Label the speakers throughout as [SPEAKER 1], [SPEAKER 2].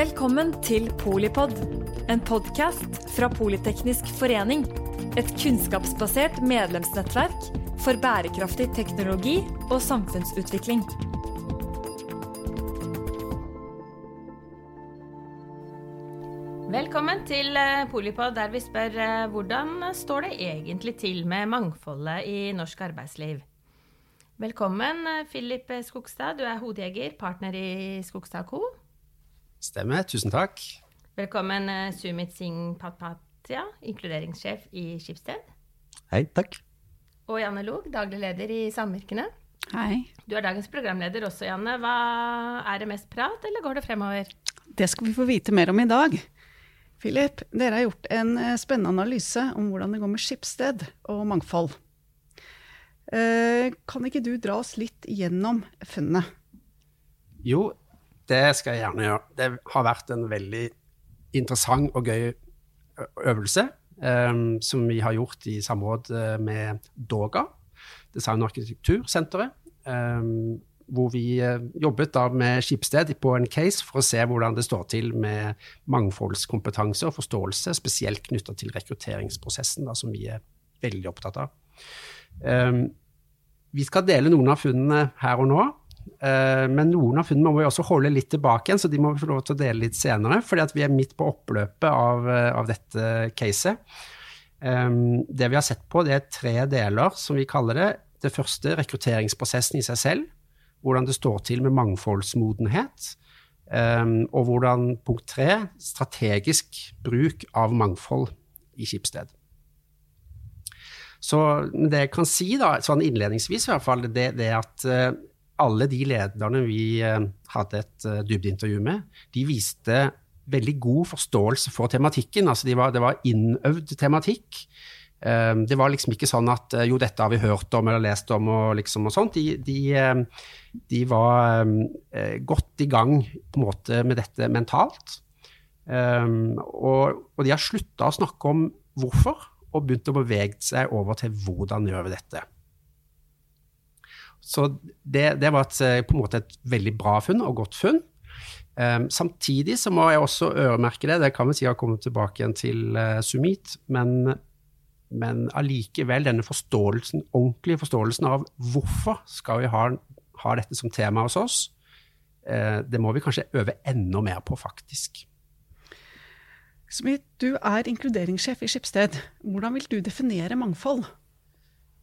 [SPEAKER 1] Velkommen til Polipod, en podkast fra Politeknisk forening. Et kunnskapsbasert medlemsnettverk for bærekraftig teknologi og samfunnsutvikling.
[SPEAKER 2] Velkommen til eh, Polipod, der vi spør eh, hvordan står det egentlig til med mangfoldet i norsk arbeidsliv. Velkommen, eh, Philip Skogstad. Du er hodejeger, partner i Skogstad Co.
[SPEAKER 3] Stemmer. Tusen takk.
[SPEAKER 2] Velkommen, Sumit Singh Patpatia, inkluderingssjef i Skipsted.
[SPEAKER 4] Hei, takk.
[SPEAKER 2] Og Janne Log, daglig leder i Samvirkene.
[SPEAKER 5] Hei.
[SPEAKER 2] Du er dagens programleder også, Janne. Hva Er det mest prat, eller går det fremover?
[SPEAKER 5] Det skal vi få vite mer om i dag. Philip, dere har gjort en eh, spennende analyse om hvordan det går med skipssted og mangfold. Eh, kan ikke du dra oss litt gjennom funnene?
[SPEAKER 3] Jo, det skal jeg gjerne gjøre. Det har vært en veldig interessant og gøy øvelse um, som vi har gjort i samråd med DOGA, Design- og arkitektursenteret. Um, hvor vi jobbet da med Skipsted på en case for å se hvordan det står til med mangfoldskompetanse og forståelse, spesielt knytta til rekrutteringsprosessen, da, som vi er veldig opptatt av. Um, vi skal dele noen av funnene her og nå, men noen av funnene må vi også holde litt tilbake igjen, så de må vi få lov til å dele litt senere, fordi vi er midt på oppløpet av, av dette caset. Um, det vi har sett på, det er tre deler, som vi kaller det. Det første, rekrutteringsprosessen i seg selv hvordan det står til med mangfoldsmodenhet. Um, og hvordan, punkt tre, strategisk bruk av mangfold i Skipsted. Så det jeg kan si, da, sånn innledningsvis i hvert fall, det, er at uh, alle de lederne vi uh, hadde et uh, dybdeintervju med, de viste veldig god forståelse for tematikken. Altså de var, det var innøvd tematikk. Det var liksom ikke sånn at jo, dette har vi hørt om eller lest om og, liksom og sånt. De, de, de, var godt i gang på en måte med dette mentalt. Og, og de har slutta å snakke om hvorfor, og begynt å bevege seg over til hvordan gjør vi dette. Så det, det var et, på en måte et veldig bra funn og godt funn. Um, samtidig så må jeg også øremerke det, det kan vi si har kommet tilbake igjen til uh, Sumit, men men allikevel denne forståelsen, ordentlige forståelsen av hvorfor skal vi ha, ha dette som tema hos oss, uh, det må vi kanskje øve enda mer på, faktisk.
[SPEAKER 5] Smith, du er inkluderingssjef i Skipsted. Hvordan vil du definere mangfold?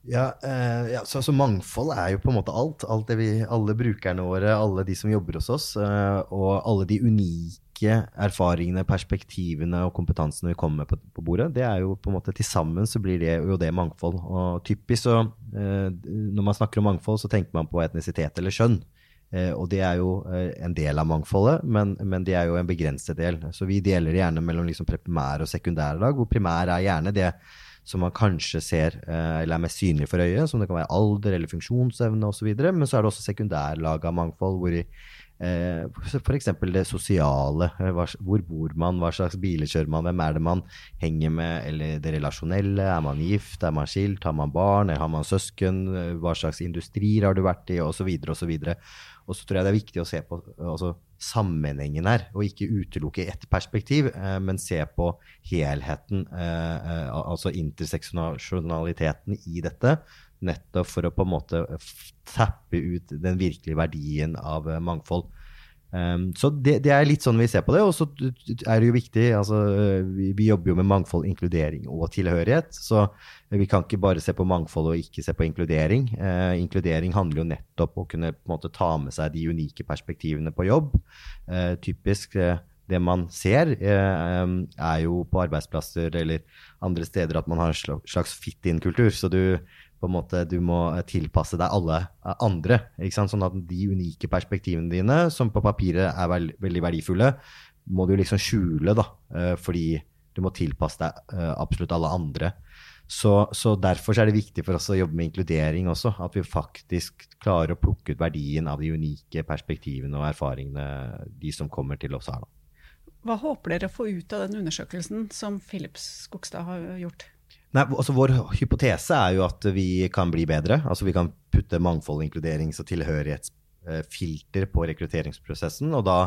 [SPEAKER 4] Ja, eh, ja så, så, Mangfold er jo på en måte alt. alt vi, alle brukerne våre, alle de som jobber hos oss, eh, og alle de unike erfaringene, perspektivene og kompetansen vi kommer med på, på, bordet, det er jo på en måte til sammen så blir det jo det mangfold. Og typisk så eh, Når man snakker om mangfold, så tenker man på etnisitet eller kjønn. Eh, og det er jo eh, en del av mangfoldet, men, men, det er jo en begrenset del. Så vi deler gjerne mellom liksom primær og sekundærlag, hvor primær er gjerne det som man kanskje ser eh, eller er mest synlig for øyet, som det kan være alder eller funksjonsevne osv. Men så er det også sekundærlag av mangfold, hvor i F.eks. det sosiale. Eh, hvor bor man, hva slags biler kjører man, hvem er det man henger med, eller det relasjonelle. Er man gift, er man skilt, har man barn, har man søsken, eh, hva slags industrier har du vært i, osv. osv. Og så tror jeg det er viktig å se på altså, sammenhengen her, og ikke utelukke ett perspektiv, eh, men se på helheten, eh, altså interseksjonaliteten i dette nettopp for å på en måte tappe ut den virkelige verdien av uh, mangfold. Um, så det, det, er litt sånn vi ser på det. Og så er det jo viktig altså, vi, vi, jobber jo med mangfold, inkludering og tilhørighet. Så vi kan ikke bare se på mangfold og ikke se på inkludering. Uh, inkludering handler jo nettopp om å kunne måte, ta med seg de unike perspektivene på jobb. Uh, typisk det man ser, er jo på arbeidsplasser eller andre steder at man har en slags fit-in-kultur. Så du på en måte, du må tilpasse deg alle andre. Sånn at de unike perspektivene dine, som på papiret er veld, veldig verdifulle, må du liksom skjule, da, eh, fordi du må tilpasse deg eh, absolutt alle andre. Så, så, derfor er det viktig for oss å jobbe med inkludering også. At vi faktisk klarer å plukke ut verdien av de unike perspektivene og erfaringene de som kommer til oss her. Da.
[SPEAKER 5] Hva håper dere å få ut av den undersøkelsen som Philips Skogstad har gjort?
[SPEAKER 4] Nei, altså Vår hypotese er jo at vi kan bli bedre. Altså Vi kan putte mangfold, inkluderings- og tilhørighets eh, på rekrutteringsprosessen. Og da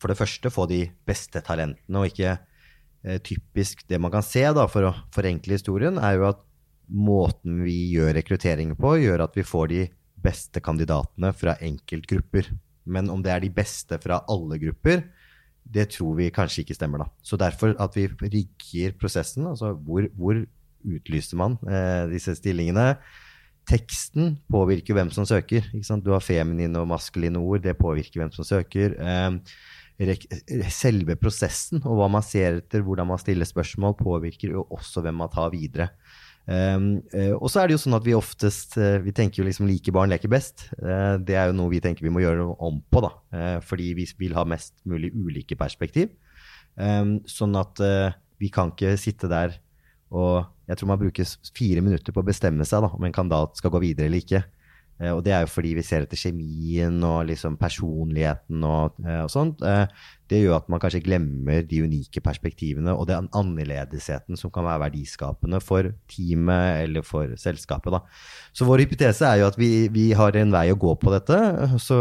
[SPEAKER 4] for det første få de beste talentene, og ikke eh, typisk det man kan se, da, for å forenkle historien, er jo at måten vi gjør rekruttering på, gjør at vi får de beste kandidatene fra enkeltgrupper. Men om det er de beste fra alle grupper, det tror vi kanskje ikke stemmer, da. Så derfor at vi rigger prosessen, altså hvor, hvor utlyser man eh, disse stillingene? Teksten påvirker hvem som søker. Du har feminine og maskuline ord, det påvirker hvem som søker. Eh, selve prosessen og hva man ser etter, hvordan man stiller spørsmål, påvirker jo også hvem man tar videre. Um, uh, og så er det jo sånn at vi oftest uh, vi tenker jo liksom like barn leker best. Uh, det er jo noe vi tenker vi må gjøre noe om på, da. fordi vi vil ha mest mulig ulike perspektiv. Um, sånn at vi kan ikke sitte der og Jeg tror man bruker fire minutter på å bestemme seg da, om en kandidat skal gå videre eller ikke. Eh, og det er jo fordi vi ser etter kjemien og liksom personligheten og, eh, og sånt. Eh, det gjør at man kanskje glemmer de unike perspektivene og den annerledesheten som kan være verdiskapende for teamet eller for selskapet. Da. Så vår hypotese er jo at vi, vi, har en vei å gå på dette. Så,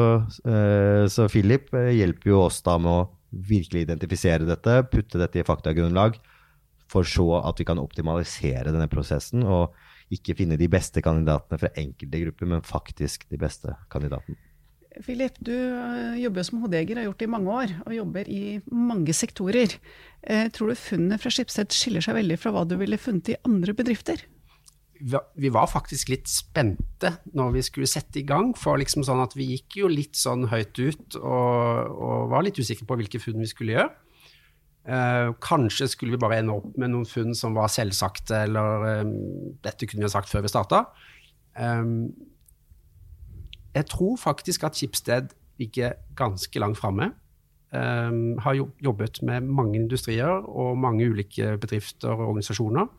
[SPEAKER 4] så Philip hjelper jo oss da med å virkelig identifisere dette, putte dette i faktagrunnlag, for så at vi kan optimalisere denne prosessen. og ikke finne de beste kandidatene fra enkelte grupper, men faktisk de beste kandidatene.
[SPEAKER 5] Philip, du eh, jobber som hodeger, har gjort det i mange år, og jobber i mange sektorer. Eh, tror du funnet fra Skipsted skiller seg veldig fra hva du ville funnet i andre bedrifter?
[SPEAKER 3] Vi var faktisk litt spente når vi skulle sette i gang, for liksom sånn at vi gikk jo litt sånn høyt ut og, og var litt usikre på hvilke funn vi skulle gjøre. Uh, kanskje skulle vi bare ende opp med noen funn som var selvsagte, eller um, dette kunne vi ha sagt før vi starta. Um, jeg tror faktisk at Schibsted ligger ganske langt framme. Um, har jobbet med mange industrier og mange ulike bedrifter og organisasjoner.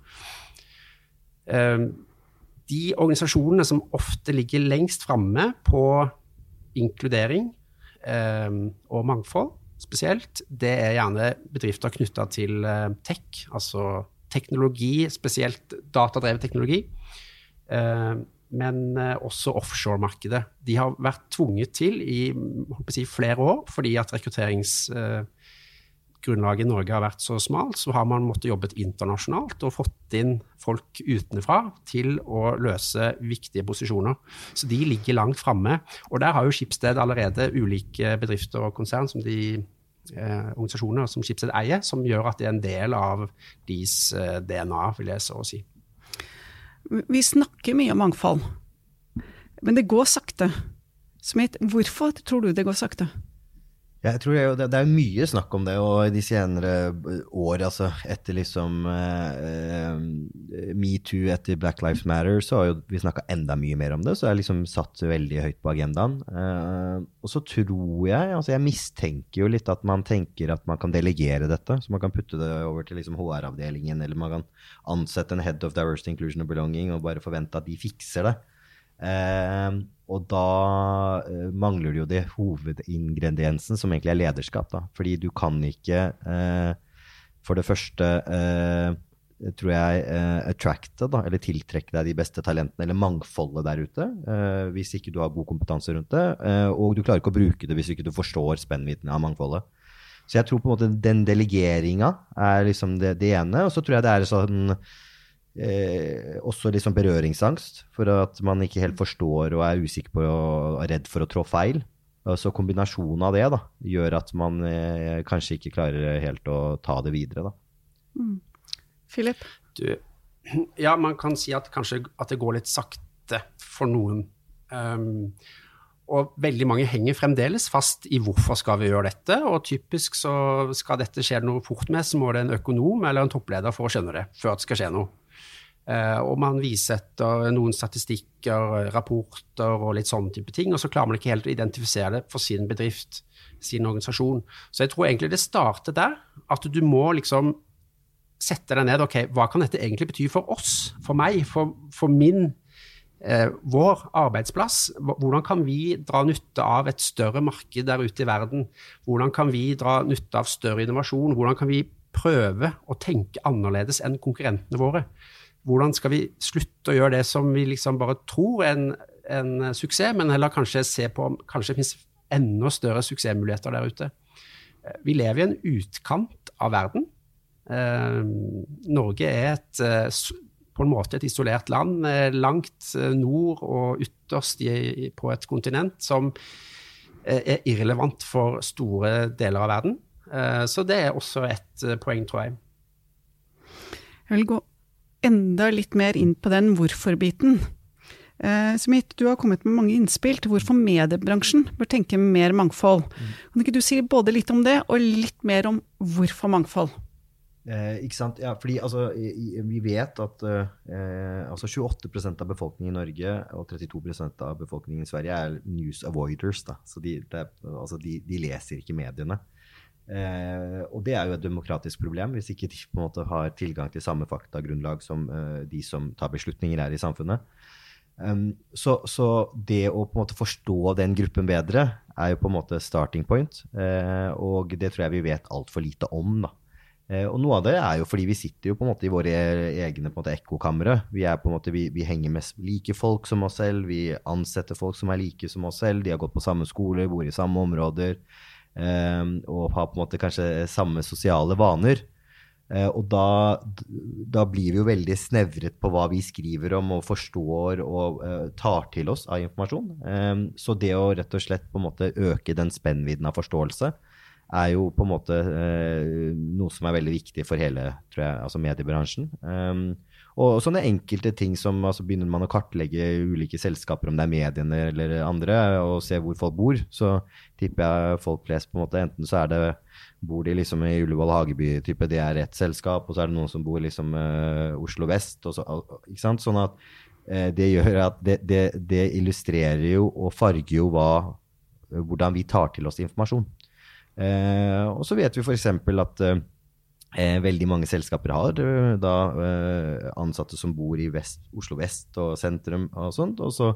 [SPEAKER 3] de organisasjonene som ofte ligger lengst framme på inkludering og mangfold, spesielt, det er gjerne bedrifter knytta til eh, tech, altså teknologi, spesielt datadrevet teknologi. Eh, men eh, også offshore-markedet. De har vært tvunget til i si, flere år fordi at rekrutteringsgrunnlaget i Norge har vært så smalt, så har man måttet jobbe internasjonalt og fått inn folk utenfra til å løse viktige posisjoner. Så de ligger langt framme. Og der har jo Skipsted allerede ulike bedrifter og konsern som de eh, organisasjoner som Skipsted eier, som gjør at det er en del av deres eh, DNA, vil jeg så si.
[SPEAKER 5] Vi snakker mye om mangfold, men det går sakte. Smith, hvorfor tror du det går sakte?
[SPEAKER 4] Jeg tror det, det, er mye snakk om det, og i de senere år, altså etter liksom uh, metoo, etter Black Lives Matter, så har jo vi snakka enda mye mer om det. Så det er liksom satt veldig høyt på agendaen. Uh, og så tror jeg, altså jeg mistenker jo litt at man tenker at man kan delegere dette. Så man kan putte det over til liksom HR-avdelingen, eller man kan ansette en head of diversity, inclusion and belonging og bare forvente at de fikser det. Uh, og da uh, mangler du jo det hovedingrediensen, som egentlig er lederskap. Da. Fordi du kan ikke eh, for det første tror jeg attracte, da, eller tiltrekke deg de beste talentene, eller mangfoldet der ute, hvis ikke du har god kompetanse rundt det. og du klarer ikke å bruke det hvis ikke du forstår spennvidden av mangfoldet. Så jeg tror på en måte den delegeringa er liksom det, det ene. Og så tror jeg det er sånn eh, også liksom berøringsangst for at man ikke helt forstår og er usikker på og er redd for å trå feil. Så kombinasjonen av det da, gjør at man eh, kanskje ikke klarer helt å ta det videre. Da.
[SPEAKER 5] Mm. Philip?
[SPEAKER 3] Du, ja, man kan si at kanskje at det går litt sakte for noen. Um, og veldig mange henger fremdeles fast i hvorfor skal vi gjøre dette. Og typisk så skal dette skje noe fort med, så må det en økonom eller en toppleder for å skjønne det før det skal skje noe. Eh, og man viser etter noen statistikker, rapporter og litt sånne type ting, og så klarer man ikke helt å identifisere det for sin bedrift, sin organisasjon. Så jeg tror egentlig det starter der, at du må liksom sette deg ned. Ok, hva kan dette egentlig bety for oss, for meg, for, for min eh, vår arbeidsplass. Hvordan kan vi dra nytte av et større marked der ute i verden? Hvordan kan vi dra nytte av større innovasjon? Hvordan kan vi prøve å tenke annerledes enn konkurrentene våre? Hvordan skal vi slutte å gjøre det som vi liksom bare tror er en, en suksess, men heller kanskje se på om kanskje det finnes enda større suksessmuligheter der ute. Vi lever i en utkant av verden. Norge er et, på en måte et isolert land langt nord og ytterst på et kontinent som er irrelevant for store deler av verden. Så det er også et poeng, tror jeg.
[SPEAKER 5] Jeg vil gå enda litt mer inn på den hvorfor-biten. Eh, Smith, du har kommet med mange innspill til hvorfor mediebransjen bør tenke mer mangfold. Kan ikke du si både litt om det, og litt mer om hvorfor mangfold?
[SPEAKER 4] Eh, ikke sant? Ja, fordi altså, vi vet at eh, altså 28% av befolkningen i Norge og 32% av befolkningen i Sverige er news avoiders. Da. Så de, det, altså, de, de leser ikke mediene. Eh, og det er jo et demokratisk problem hvis ikke de på en måte har tilgang til samme faktagrunnlag som eh, de som tar beslutninger her i samfunnet. Um, så, så, det å på en måte forstå den gruppen bedre er jo på en måte starting point. Eh, og det tror jeg vi vet altfor lite om. da. Eh, og noe av det er jo fordi vi sitter jo på en måte i våre egne ekkokamre. Vi, vi, vi henger med like folk som oss selv, vi ansetter folk som er like som oss selv. De har gått på samme skole, bor i samme områder. Ehm, og har på en måte kanskje samme sosiale vaner. Uh, og da, da, blir vi jo veldig snevret på hva vi skriver om og forstår og uh, tar til oss av informasjon. Um, så det å rett og slett på en måte øke den spennvidden av forståelse er jo på en måte eh, noe som er veldig viktig for hele tror jeg, altså mediebransjen. Um, og sånne enkelte ting som altså Begynner man å kartlegge ulike selskaper, om det er mediene eller andre, og se hvor folk bor, så tipper jeg folk flest på en måte Enten så er det bor de liksom i Ullevål Hageby, type det er ett selskap, og så er det noen som bor liksom uh, Oslo vest. Så, ikke sant? Sånn at uh, det gjør at det, det, det, illustrerer jo og farger jo hva, hvordan vi tar til oss informasjon. Uh, og så vet vi f.eks. at Eh, veldig mange selskaper har eh, da eh, ansatte som bor i vest, Oslo vest og sentrum og sånt, også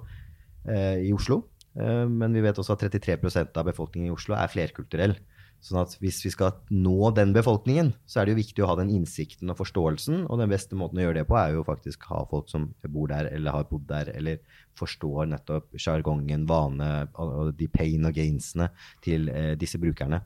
[SPEAKER 4] eh, i Oslo. Eh, men vi vet også at 33% av befolkningen i Oslo er flerkulturell. Sånn at hvis vi skal nå den befolkningen, så er det jo viktig å ha den innsikten og forståelsen. Og den beste måten å gjøre det på, er jo faktisk ha folk som bor der eller har bodd der, eller forstår nettopp sjargongen, vane og de pain og gainsene til eh, disse brukerne.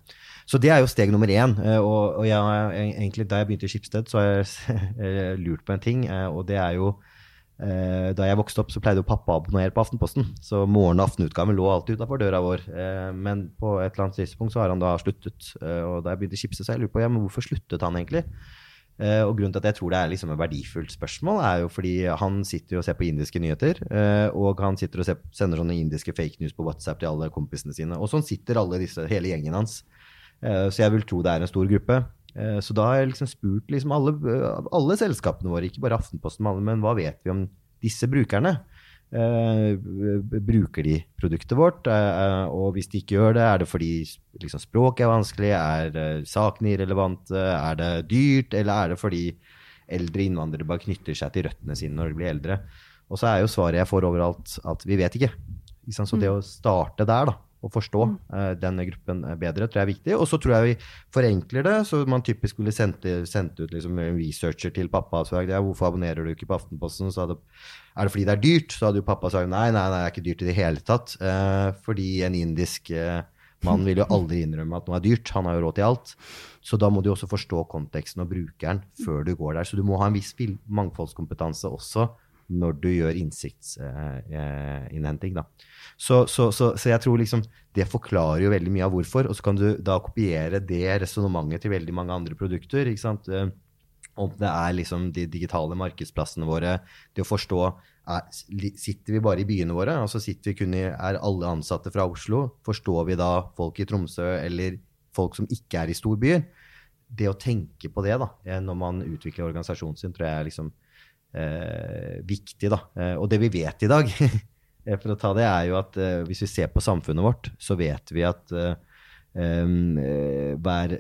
[SPEAKER 4] Så det er jo steg nummer én. Eh, og, og jeg, egentlig da jeg begynte i Skipsted, så har jeg lurt på en ting, eh, og det er jo Eh, da jeg vokste opp, så pleide jo pappa å abonnere på Aftenposten. Så morgen- og aftenutgaven lå alltid utafor døra vår. Eh, men på et eller annet tidspunkt så har han da sluttet. Eh, og da jeg begynte å chipse, så jeg lurer på ja, men hvorfor sluttet han egentlig? Eh, og grunnen til at jeg tror det er liksom et verdifullt spørsmål, er jo fordi han sitter og ser på indiske nyheter. Eh, og han sitter og ser, sender sånne indiske fake news på WhatsApp til alle kompisene sine. Og sånn sitter alle disse, hele gjengen hans. Eh, så jeg vil tro det er en stor gruppe. Eh, så da har jeg liksom spurt liksom alle, alle, selskapene våre, ikke bare Aftenposten, men hva vet vi om disse brukerne? Eh, bruker de produktet vårt? Eh, og hvis de ikke gjør det, er det fordi liksom, språket er vanskelig? Er eh, sakene irrelevante? Er det dyrt? Eller er det fordi eldre innvandrere bare knytter seg til røttene sine når de blir eldre? Og så er jo svaret jeg får overalt, at vi vet ikke. Så det mm. å starte der, da, å forstå uh, denne gruppen bedre, tror jeg er viktig. Og så tror jeg vi forenkler det, så man typisk ville sendt, sendt ut liksom en researcher til pappa og sagt ja, hvorfor abonnerer du ikke på Aftenposten? Så hadde, er det fordi det er dyrt? Så hadde jo pappa sagt nei, nei, nei, det er ikke dyrt i det hele tatt. Uh, fordi en indisk uh, mann vil jo aldri innrømme at noe er dyrt. Han har jo råd til alt. Så da må du også forstå konteksten og brukeren før du går der. Så du må ha en viss mangfoldskompetanse også når du gjør innsiktsinnhenting. da. Så, så, så, så, jeg tror liksom det forklarer jo veldig mye av hvorfor. Og så kan du da kopiere det resonnementet til veldig mange andre produkter. ikke sant? Eh, om det er liksom de digitale markedsplassene våre, det å forstå er, Sitter vi bare i byene våre? altså sitter vi kun i, Er alle ansatte fra Oslo? Forstår vi da folk i Tromsø eller folk som ikke er i storbyer? Det å tenke på det da, eh, når man utvikler organisasjonen sin, tror jeg er liksom eh, viktig. da. Eh, og det vi vet i dag Eh, for å ta det, er jo at uh, hvis vi ser på samfunnet vårt, så vet vi at hver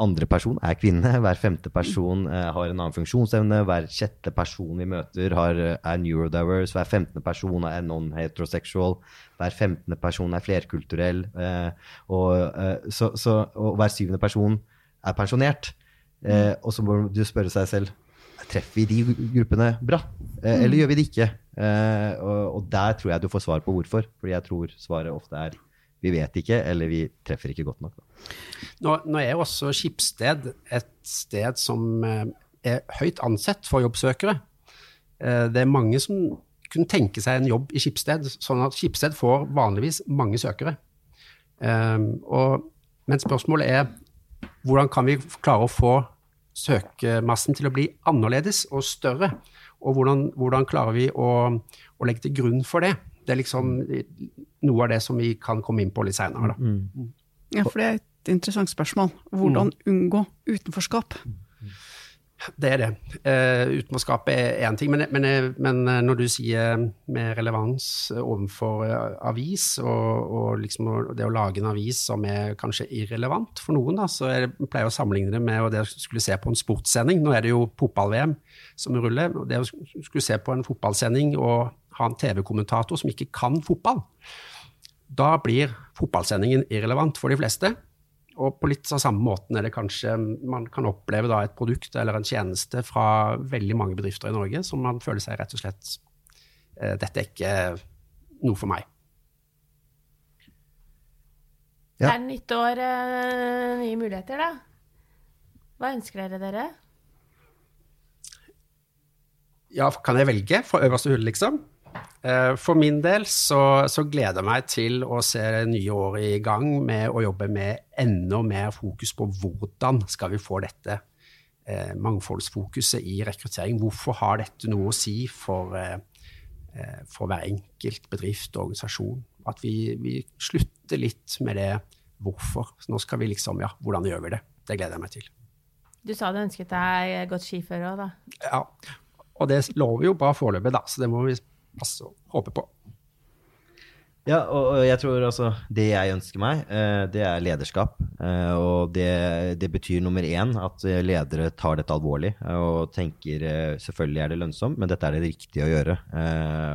[SPEAKER 4] andre person er kvinne. Hver femte person har en annen funksjonsevne. Hver sjette person vi møter, har, er neurodiverse. Hver femtende person er non-heterosexual. Hver femtende person er flerkulturell. Og, så, så, og, hver syvende person er pensjonert. og så må du spørre seg selv treffer vi de gruppene bra? Eh, eller gjør vi det ikke? Eh, og, og der tror jeg du får svar på hvorfor. Fordi jeg tror svaret ofte er vi vet ikke, eller vi treffer ikke godt nok.
[SPEAKER 3] Nå, nå er også Skipsted et sted som eh, er høyt ansett for jobbsøkere. Det er mange som kunne tenke seg en jobb i Skipsted, sånn at Skipsted får vanligvis mange søkere. Og, men spørsmålet er hvordan kan vi klare å få søkemassen til å bli annerledes og større? Og hvordan, hvordan klarer vi å, å legge til grunn for det? Det er liksom noe av det som vi kan komme inn på litt seinere. Mm.
[SPEAKER 5] Ja, for det er et interessant spørsmål. Hvordan mm. unngå utenforskap?
[SPEAKER 3] Det er det. Uh, å skape én ting, men, men, men, når du sier med relevans overfor avis, og, og liksom det å lage en avis som er kanskje irrelevant for noen, da, så jeg pleier å sammenligne det med det å skulle se på en sportssending. Nå er det jo fotball-VM som ruller. Det å skulle se på en fotballsending og ha en TV-kommentator som ikke kan fotball, da blir fotballsendingen irrelevant for de fleste. Og på litt av samme måten er det kanskje man kan oppleve da et produkt eller en tjeneste fra veldig mange bedrifter i Norge som man føler seg rett og slett eh, Dette er ikke noe for meg.
[SPEAKER 2] Ja. Det er nytt år, eh, nye muligheter, da. Hva ønsker dere dere?
[SPEAKER 3] Ja, kan jeg velge fra øverste hull, liksom? Eh, for min del så, så, gleder jeg meg til å se det nye året i gang med å jobbe med enda mer fokus på hvordan skal vi få dette eh, mangfoldsfokuset i rekruttering. Hvorfor har dette noe å si for, eh, eh for hver enkelt bedrift og organisasjon? At vi, vi, slutter litt med det hvorfor. nå skal vi liksom, ja, hvordan gjør vi det? Det gleder jeg meg til.
[SPEAKER 2] Du sa du ønsket deg godt skiføre òg, da.
[SPEAKER 3] Ja, og det lover jo bra foreløpig, da, så det må vi passe å håpe på.
[SPEAKER 4] Ja, og jeg tror altså Det jeg ønsker meg, eh, det er lederskap. Eh, og det, det betyr nummer én at ledere tar dette alvorlig og tenker eh, selvfølgelig er det lønnsomt, men dette er det riktige å gjøre.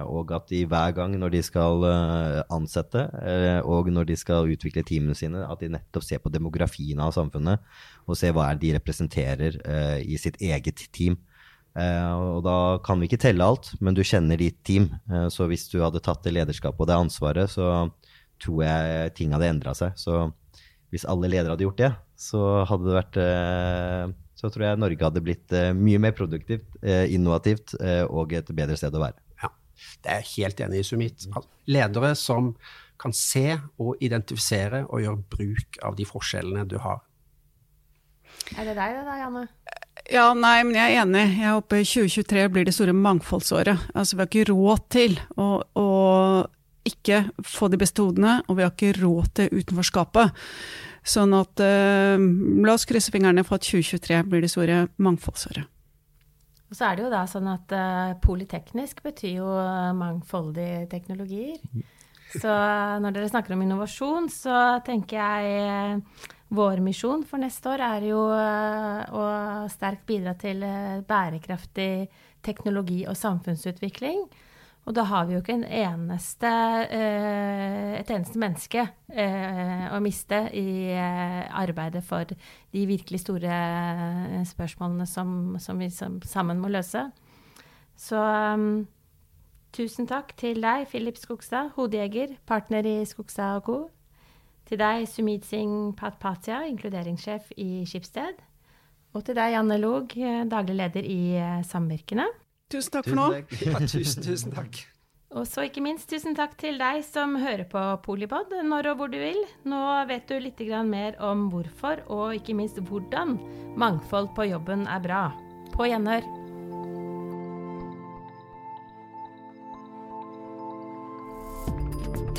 [SPEAKER 4] Og at de hver gang når de skal ansette og når de skal utvikle teamene sine, at de nettopp ser på demografien av samfunnet og ser hva er de representerer i sitt eget team. Uh, og da kan vi ikke telle alt, men du kjenner ditt team. Uh, så hvis du hadde tatt det lederskapet og det ansvaret, så tror jeg ting hadde endra seg. Så hvis alle ledere hadde gjort det, så hadde det vært uh, Så tror jeg Norge hadde blitt mye mer produktivt, innovativt og et bedre sted å være.
[SPEAKER 3] Ja, det er jeg helt enig i, Sumit. Ledere som kan se og identifisere og gjøre bruk av de forskjellene du har.
[SPEAKER 2] Er det deg det da, Janne?
[SPEAKER 5] Ja, nei, men jeg er enig. Jeg håper 2023 blir det store mangfoldsåret. Altså, vi har ikke råd til å, å ikke få de beste hodene, og vi har ikke råd til utenforskapet. Sånn at eh, la oss krysse fingrene for at 2023 blir det store mangfoldsåret.
[SPEAKER 2] Og så er det jo da sånn at uh, polyteknisk betyr jo mangfoldige teknologier. Så når dere snakker om innovasjon, så tenker jeg vår misjon for neste år er jo eh, å sterkt bidra til eh, bærekraftig teknologi og samfunnsutvikling. Og da har vi jo ikke en eneste, eh, et eneste menneske å miste i arbeidet for de virkelig store spørsmålene som, som vi sammen må løse. Så um, tusen takk til deg, Philip Skogstad, hodejeger, partner i Skogstad og Co. Til deg, Sumit Singh Patpatia, inkluderingssjef i Skipsted. Og til deg, Janne Log, daglig leder i eh, Samvirkene.
[SPEAKER 5] Tusen takk for nå.
[SPEAKER 3] Ja, tusen, tusen takk.
[SPEAKER 2] Og så ikke minst tusen takk til deg som hører på Polipod når og hvor du vil. Nå vet du litt mer om hvorfor, og ikke minst hvordan mangfold på jobben er bra. På gjenhør.